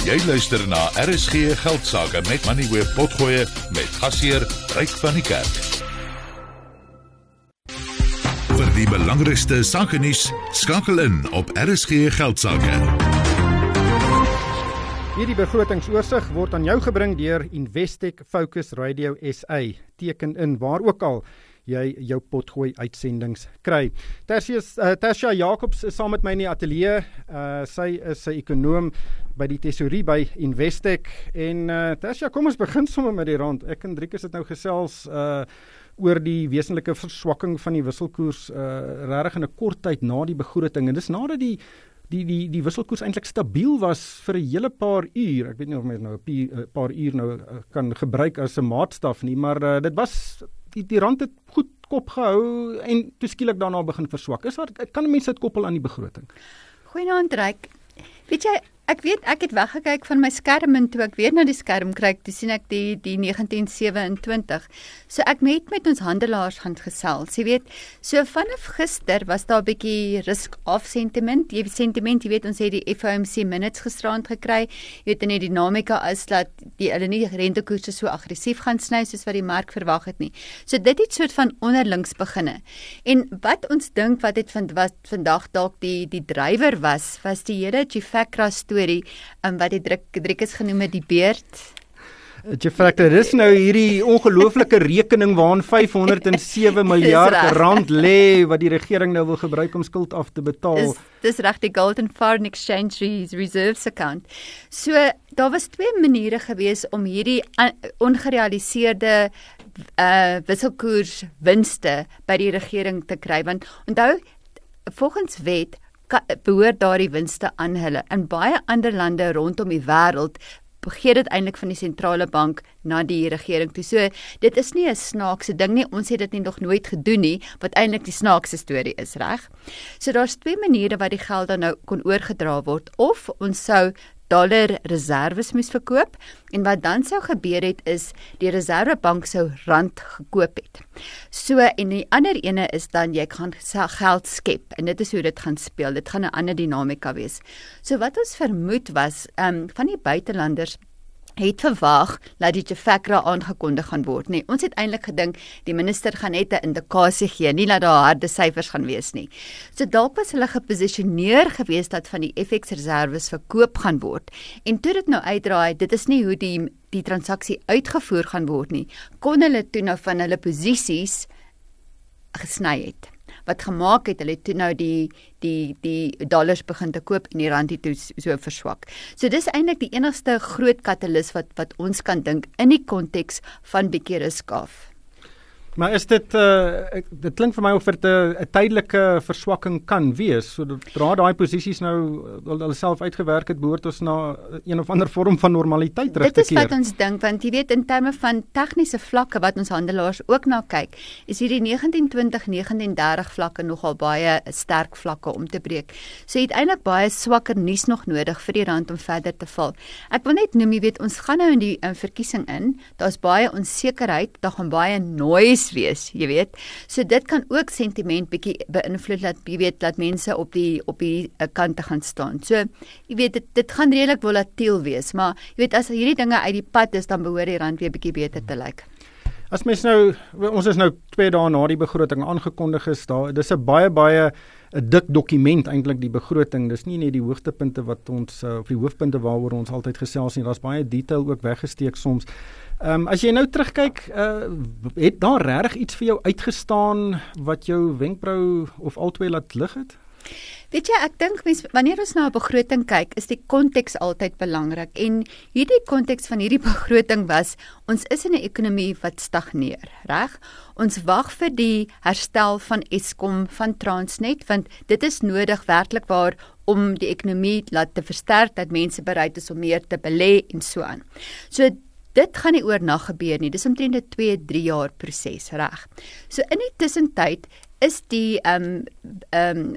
Jy luister na RSG Geldsaake met Money Web Potgoe met gasheer Ryk van die Kerk. Vir die belangrikste sake nuus skakel in op RSG Geldsaake. Hierdie begrotingsoorsig word aan jou gebring deur Investec Focus Radio SA. Teken in waar ook al jy jou potgooi uitsendings kry. Tersius uh, Tersia Jacobs is saam met my in die ateljee. Uh, sy is 'n ekonom by die tesourie by Investec en uh, Tersia, kom ons begin sommer met die rand. Ek en Driekus het nou gesels uh oor die wesenlike verswakking van die wisselkoers uh regtig in 'n kort tyd na die begroting en dis nadat die die die die wisselkoers eintlik stabiel was vir 'n hele paar uur. Ek weet nie of mens nou 'n paar uur nou kan gebruik as 'n maatstaf nie, maar uh, dit was die die rand het goed kop gehou en toe skielik daarna begin verswak. Is wat kan mense dit koppel aan die begroting? Goeienaand Ryk. Weet jy, Ek weet ek het weggekyk van my skerm en toe ek weer na die skerm kyk, toe sien ek die die 1927. So ek het met ons handelaars gaan gesels. Jy weet, so vanaf gister was daar 'n bietjie risk off sentiment. Jy weet sentiment, jy weet ons het die FOMC minutes gisterand gekry. Jy weet in die dinamika is dat die hulle nie rentekoerse so aggressief gaan sny soos wat die mark verwag het nie. So dit het soort van onderlings beginne. En wat ons dink wat het vind wat vandag dalk die die drywer was, was die hele Chifakra storie storie um, wat die druk Driekus genoem het die beerd. Jy fakter dis nou hierdie ongelooflike rekening waarin 507 miljard rand lê wat die regering nou wil gebruik om skuld af te betaal. Dis dis reg die Golden Foreign Exchange Reserves account. So daar was twee maniere gewees om hierdie ongerealiseerde uh wisselkoers winste by die regering te kry want onthou volgens wet behoort daardie winste aan hulle. In baie ander lande rondom die wêreld gee dit eintlik van die sentrale bank na die regering toe. So dit is nie 'n snaakse ding nie. Ons het dit nie nog nooit gedoen nie wat eintlik die snaakse storie is, reg? So daar's twee maniere wat die geld dan nou kon oorgedra word of ons sou dollar reserves moes verkoop en wat dan sou gebeur het is die reservebank sou rand gekoop het. So en die ander ene is dan jy gaan geld skep en dit is hoe dit gaan speel. Dit gaan 'n ander dinamika wees. So wat ons vermoed was ehm um, van die buitelanders het verwag dat die Jefakra aangekondig gaan word nê. Nee, ons het eintlik gedink die minister gaan net 'n indikasie gee, nie dat daar harde syfers gaan wees nie. So dalk was hulle geposisioneer gewees dat van die FX reserves verkoop gaan word. En toe dit nou uitdraai, dit is nie hoe die die transaksie uitgevoer gaan word nie. Kon hulle toe nou van hulle posisies gesny het wat gemaak het hulle toe nou die die die dollars begin te koop en die rand het toe so verswak. So dis eintlik die enigste groot katalis wat wat ons kan dink in die konteks van bietjie riskaaf. Maar is dit uh dit klink vir my of dit 'n uh, tydelike verswakking kan wees. So dra daai posisies nou hulle self uitgewerk het behoort ons na een of ander vorm van normaliteit terug te keer. Dit is wat ons dink want jy weet in terme van tegniese vlakke wat ons handelaars ook na kyk, is hierdie 1920 1930 vlakke nogal baie sterk vlakke om te breek. So jy het eintlik baie swakker nuus nog nodig vir die rand om verder te val. Ek wil net noem jy weet ons gaan nou in die in verkiesing in. Daar's baie onsekerheid, daar gaan baie noise stres wees, jy weet. So dit kan ook sentiment bietjie beïnvloed dat jy weet dat mense op die op die uh, kante gaan staan. So jy weet dit dit gaan redelik volatiel wees, maar jy weet as hierdie dinge uit die pad is dan behoort die rand weer bietjie beter te lyk. As mens nou ons is nou 2 dae na die begroting aangekondig is, daar dis 'n baie baie 'n dik dokument eintlik die begroting. Dis nie net die hoogtepunte wat ons uh, of die hoofpunte waaroor ons altyd gesels nie. Daar's baie detail ook weggesteek soms. Ehm um, as jy nou terugkyk, uh, het daar regtig iets vir jou uitgestaan wat jou wenkbrau of albei laat lig het? Weet jy, ek dink mense wanneer ons na 'n begroting kyk, is die konteks altyd belangrik en hierdie konteks van hierdie begroting was ons is in 'n ekonomie wat stagneer, reg? Ons wag vir die herstel van Eskom van Transnet want dit is nodig werklik waar om die ekonomie laat te versterk dat mense bereid is om meer te belê en so aan. So dit gaan nie oornag gebeur nie. Dis omtrent 'n 2-3 jaar proses, reg. So in die tussentyd is die ehm um, ehm um,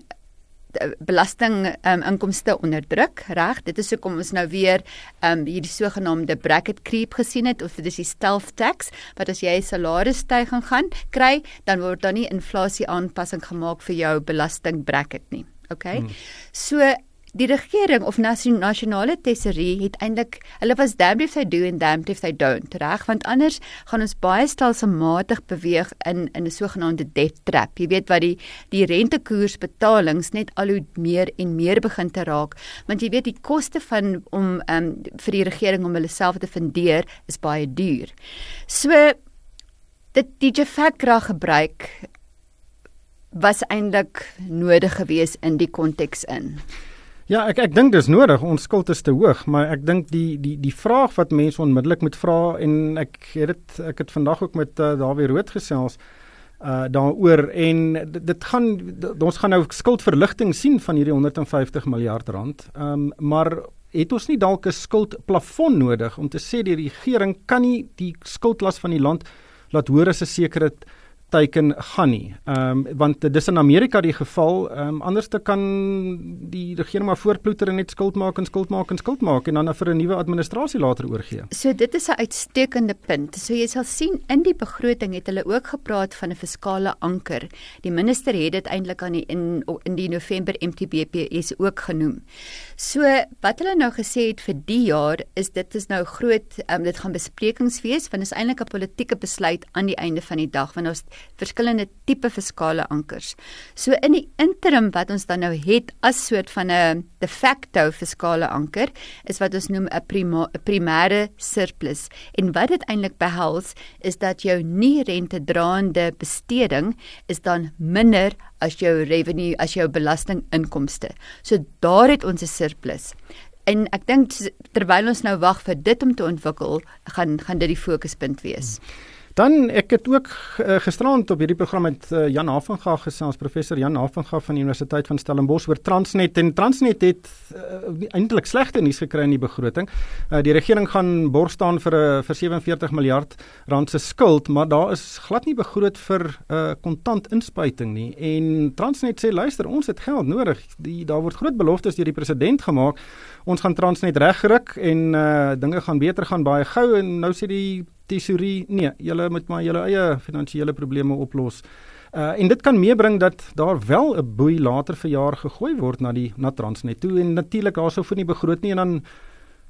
belasting um, inkomste onder druk, reg? Dit is hoekom ons nou weer ehm um, hierdie sogenaamde bracket creep gesien het of dit is die stealth tax wat as jy 'n salarisstygings gaan kry, dan word daar nie inflasie aanpassing gemaak vir jou belasting bracket nie. OK? Hmm. So die regering of nasionale tesorie het eintlik hulle was damned if they do and damned if they don't reg? Want anders gaan ons baie stelselmatig beweeg in in 'n sogenaamde debt trap. Jy weet wat die die rentekoersbetalings net al hoe meer en meer begin te raak. Want jy weet die koste van om um, vir die regering om hulle self te fundeer is baie duur. So dit die Jafakra gebruik was eintlik nodig geweest in die konteks in Ja, ek ek dink dis nodig. Ons skuld is te hoog, maar ek dink die die die vraag wat mense onmiddellik moet vra en ek het dit ek het vandag ook met uh, Dawie Rood gesels uh daaroor en dit, dit gaan dit, ons gaan nou skuldverligting sien van hierdie 150 miljard rand. Ehm um, maar het ons nie dalk 'n skuldplafon nodig om te sê die regering kan nie die skuldlas van die land laat hoor as 'n sekere teiken gaan nie. Ehm um, want dis in Amerika die geval. Ehm um, anders te kan die regering maar voortploeter en net skuld maak en skuld maak en skuld maak en dan vir 'n nuwe administrasie later oorgee. So dit is 'n uitstekende punt. So jy sal sien in die begroting het hulle ook gepraat van 'n fiskale anker. Die minister het dit eintlik aan die in in die November MTBPS ook genoem. So wat hulle nou gesê het vir die jaar is dit is nou groot um, dit gaan besprekings wees want dit is eintlik 'n politieke besluit aan die einde van die dag want ons verskillende tipe fiskale ankers. So in die interim wat ons dan nou het as soort van 'n de facto fiskale anker is wat ons noem 'n primêre surplus. En wat dit eintlik behels is dat jou nie rentedraande besteding is dan minder as jou revenue as jou belastinginkomste. So daar het ons 'n surplus. En ek dink terwyl ons nou wag vir dit om te ontwikkel, gaan gaan dit die fokuspunt wees. Hmm. Dan ek het ook uh, gisterand op hierdie program met uh, Jan Havenga gesels, professor Jan Havenga van die Universiteit van Stellenbosch oor Transnet en Transnet het uh, eintlik slegte nuus gekry in die begroting. Uh, die regering gaan borg staan vir 'n uh, vir 47 miljard rand se skuld, maar daar is glad nie begroot vir 'n uh, kontant inspuiting nie. En Transnet sê luister, ons het geld nodig. Die daar word groot beloftes deur die president gemaak. Ons gaan Transnet regruk en uh, dinge gaan beter gaan baie gou en nou sê die tesourie nee, julle moet maar julle eie finansiële probleme oplos. Uh en dit kan meebring dat daar wel 'n boei later vir jaar gegooi word na die na Transnet toe en natuurlik daarsou vir nie begroot nie en dan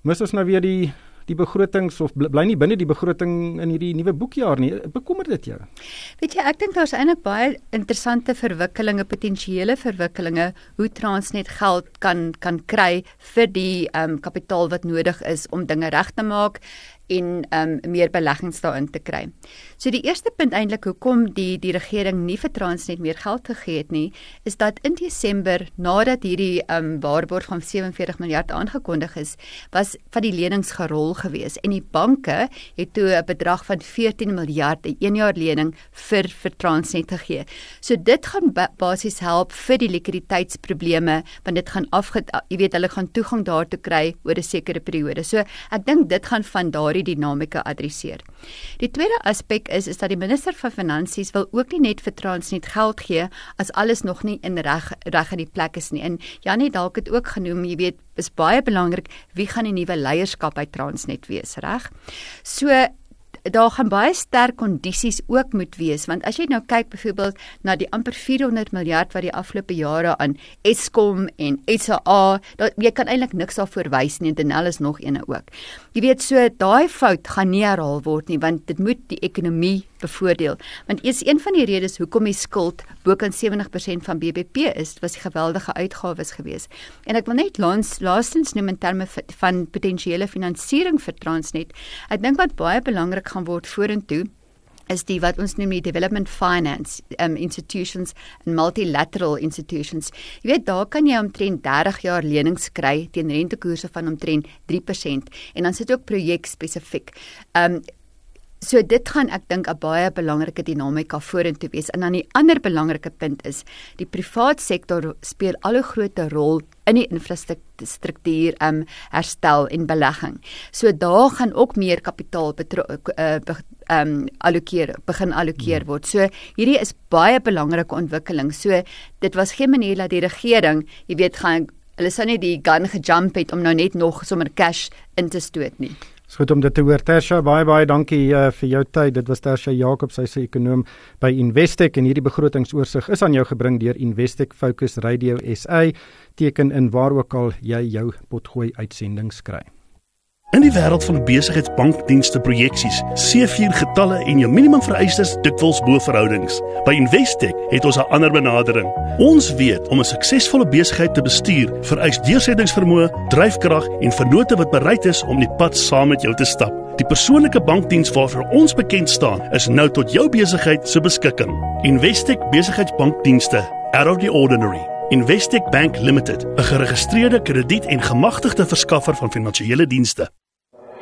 mis ons nou weer die die begrotings of bly nie binne die begroting in hierdie nuwe boekjaar nie. Bekommer dit jou? Weet jy, ek dink daar's eintlik baie interessante verwikkelinge, potensiële verwikkelinge hoe Transnet geld kan kan kry vir die um, kapitaal wat nodig is om dinge reg te maak en um meer beleggings daarin te kry. So die eerste punt eintlik hoekom die die regering nie vir Transnet meer geld gegee het nie, is dat in Desember nadat hierdie um waarborg van 47 miljard aangekondig is, was van die lenings gerol gewees en die banke het toe 'n bedrag van 14 miljard 'n 1 jaar lening vir vir Transnet gegee. So dit gaan basies help vir die likwiditeitsprobleme want dit gaan afge jy weet hulle gaan toegang daartoe kry oor 'n sekere periode. So ek dink dit gaan van daar daardie dinamika adresseer. Die tweede aspek is is dat die minister van finansies wil ook nie net vir Transnet geld gee as alles nog nie in reg reg in die plek is nie. En Janie dalk het ook genoem, jy weet, is baie belangrik wie gaan die nuwe leierskap by Transnet wees, reg? So daar gaan baie sterk kondisies ook moet wees want as jy nou kyk byvoorbeeld na die amper 400 miljard wat die afgelope jare aan Eskom en SA, dat jy kan eintlik niks daarvoor wys nie en Denel is nog eene ook. Jy weet so daai fout gaan nie herhaal word nie want dit moet die ekonomie bevoordeel. Want is een van die redes hoekom die skuld bokant 70% van BBP is, was die geweldige uitgawes geweest. En ek wil net laas, laastens noem in terme van potensiële finansiering vir Transnet. Ek dink wat baie belangrik gaan word vorentoe is die wat ons noem die development finance um, institutions en multilateral institutions. Jy weet daar kan jy omtrent 30 jaar lenings kry teen rentekoerse van omtrent 3% en dan sit ook projek spesifiek. Um So dit gaan ek dink 'n baie belangrike dinamika vorentoe wees. En dan die ander belangrike punt is die privaat sektor speel al 'n groter rol in die infrastruktuur um herstel en belegging. So daar gaan ook meer kapitaal uh, um allokeer begin allokeer hmm. word. So hierdie is baie belangrike ontwikkeling. So dit was geen manier dat die regering, jy weet, gaan hulle sou net die gun gejump het om nou net nog sommer cash in te stoot nie. Dis goed om dit te hoor. Tersha, baie baie dankie uh, vir jou tyd. Dit was Tersha Jacobs, sy se ekonom by Investec en hierdie begrotingsoorsig is aan jou gebring deur Investec Focus Radio SA. Teken in waar ook al jy jou potgooi uitsendings kry. In die wêreld van besigheidsbankdienste projeksies, C4 getalle en jou minimum vereistes dikwels bo verhoudings. By Investec het ons 'n ander benadering. Ons weet om 'n suksesvolle besigheid te bestuur, vereis deursettingsvermoë, dryfkrag en vennote wat bereid is om die pad saam met jou te stap. Die persoonlike bankdiens waarvoor ons bekend staan, is nou tot jou besigheid se beskikking. Investec Besigheidsbankdienste, out of the ordinary. Investec Bank Limited, 'n geregistreerde krediet- en gemagtigde verskaffer van finansiële dienste.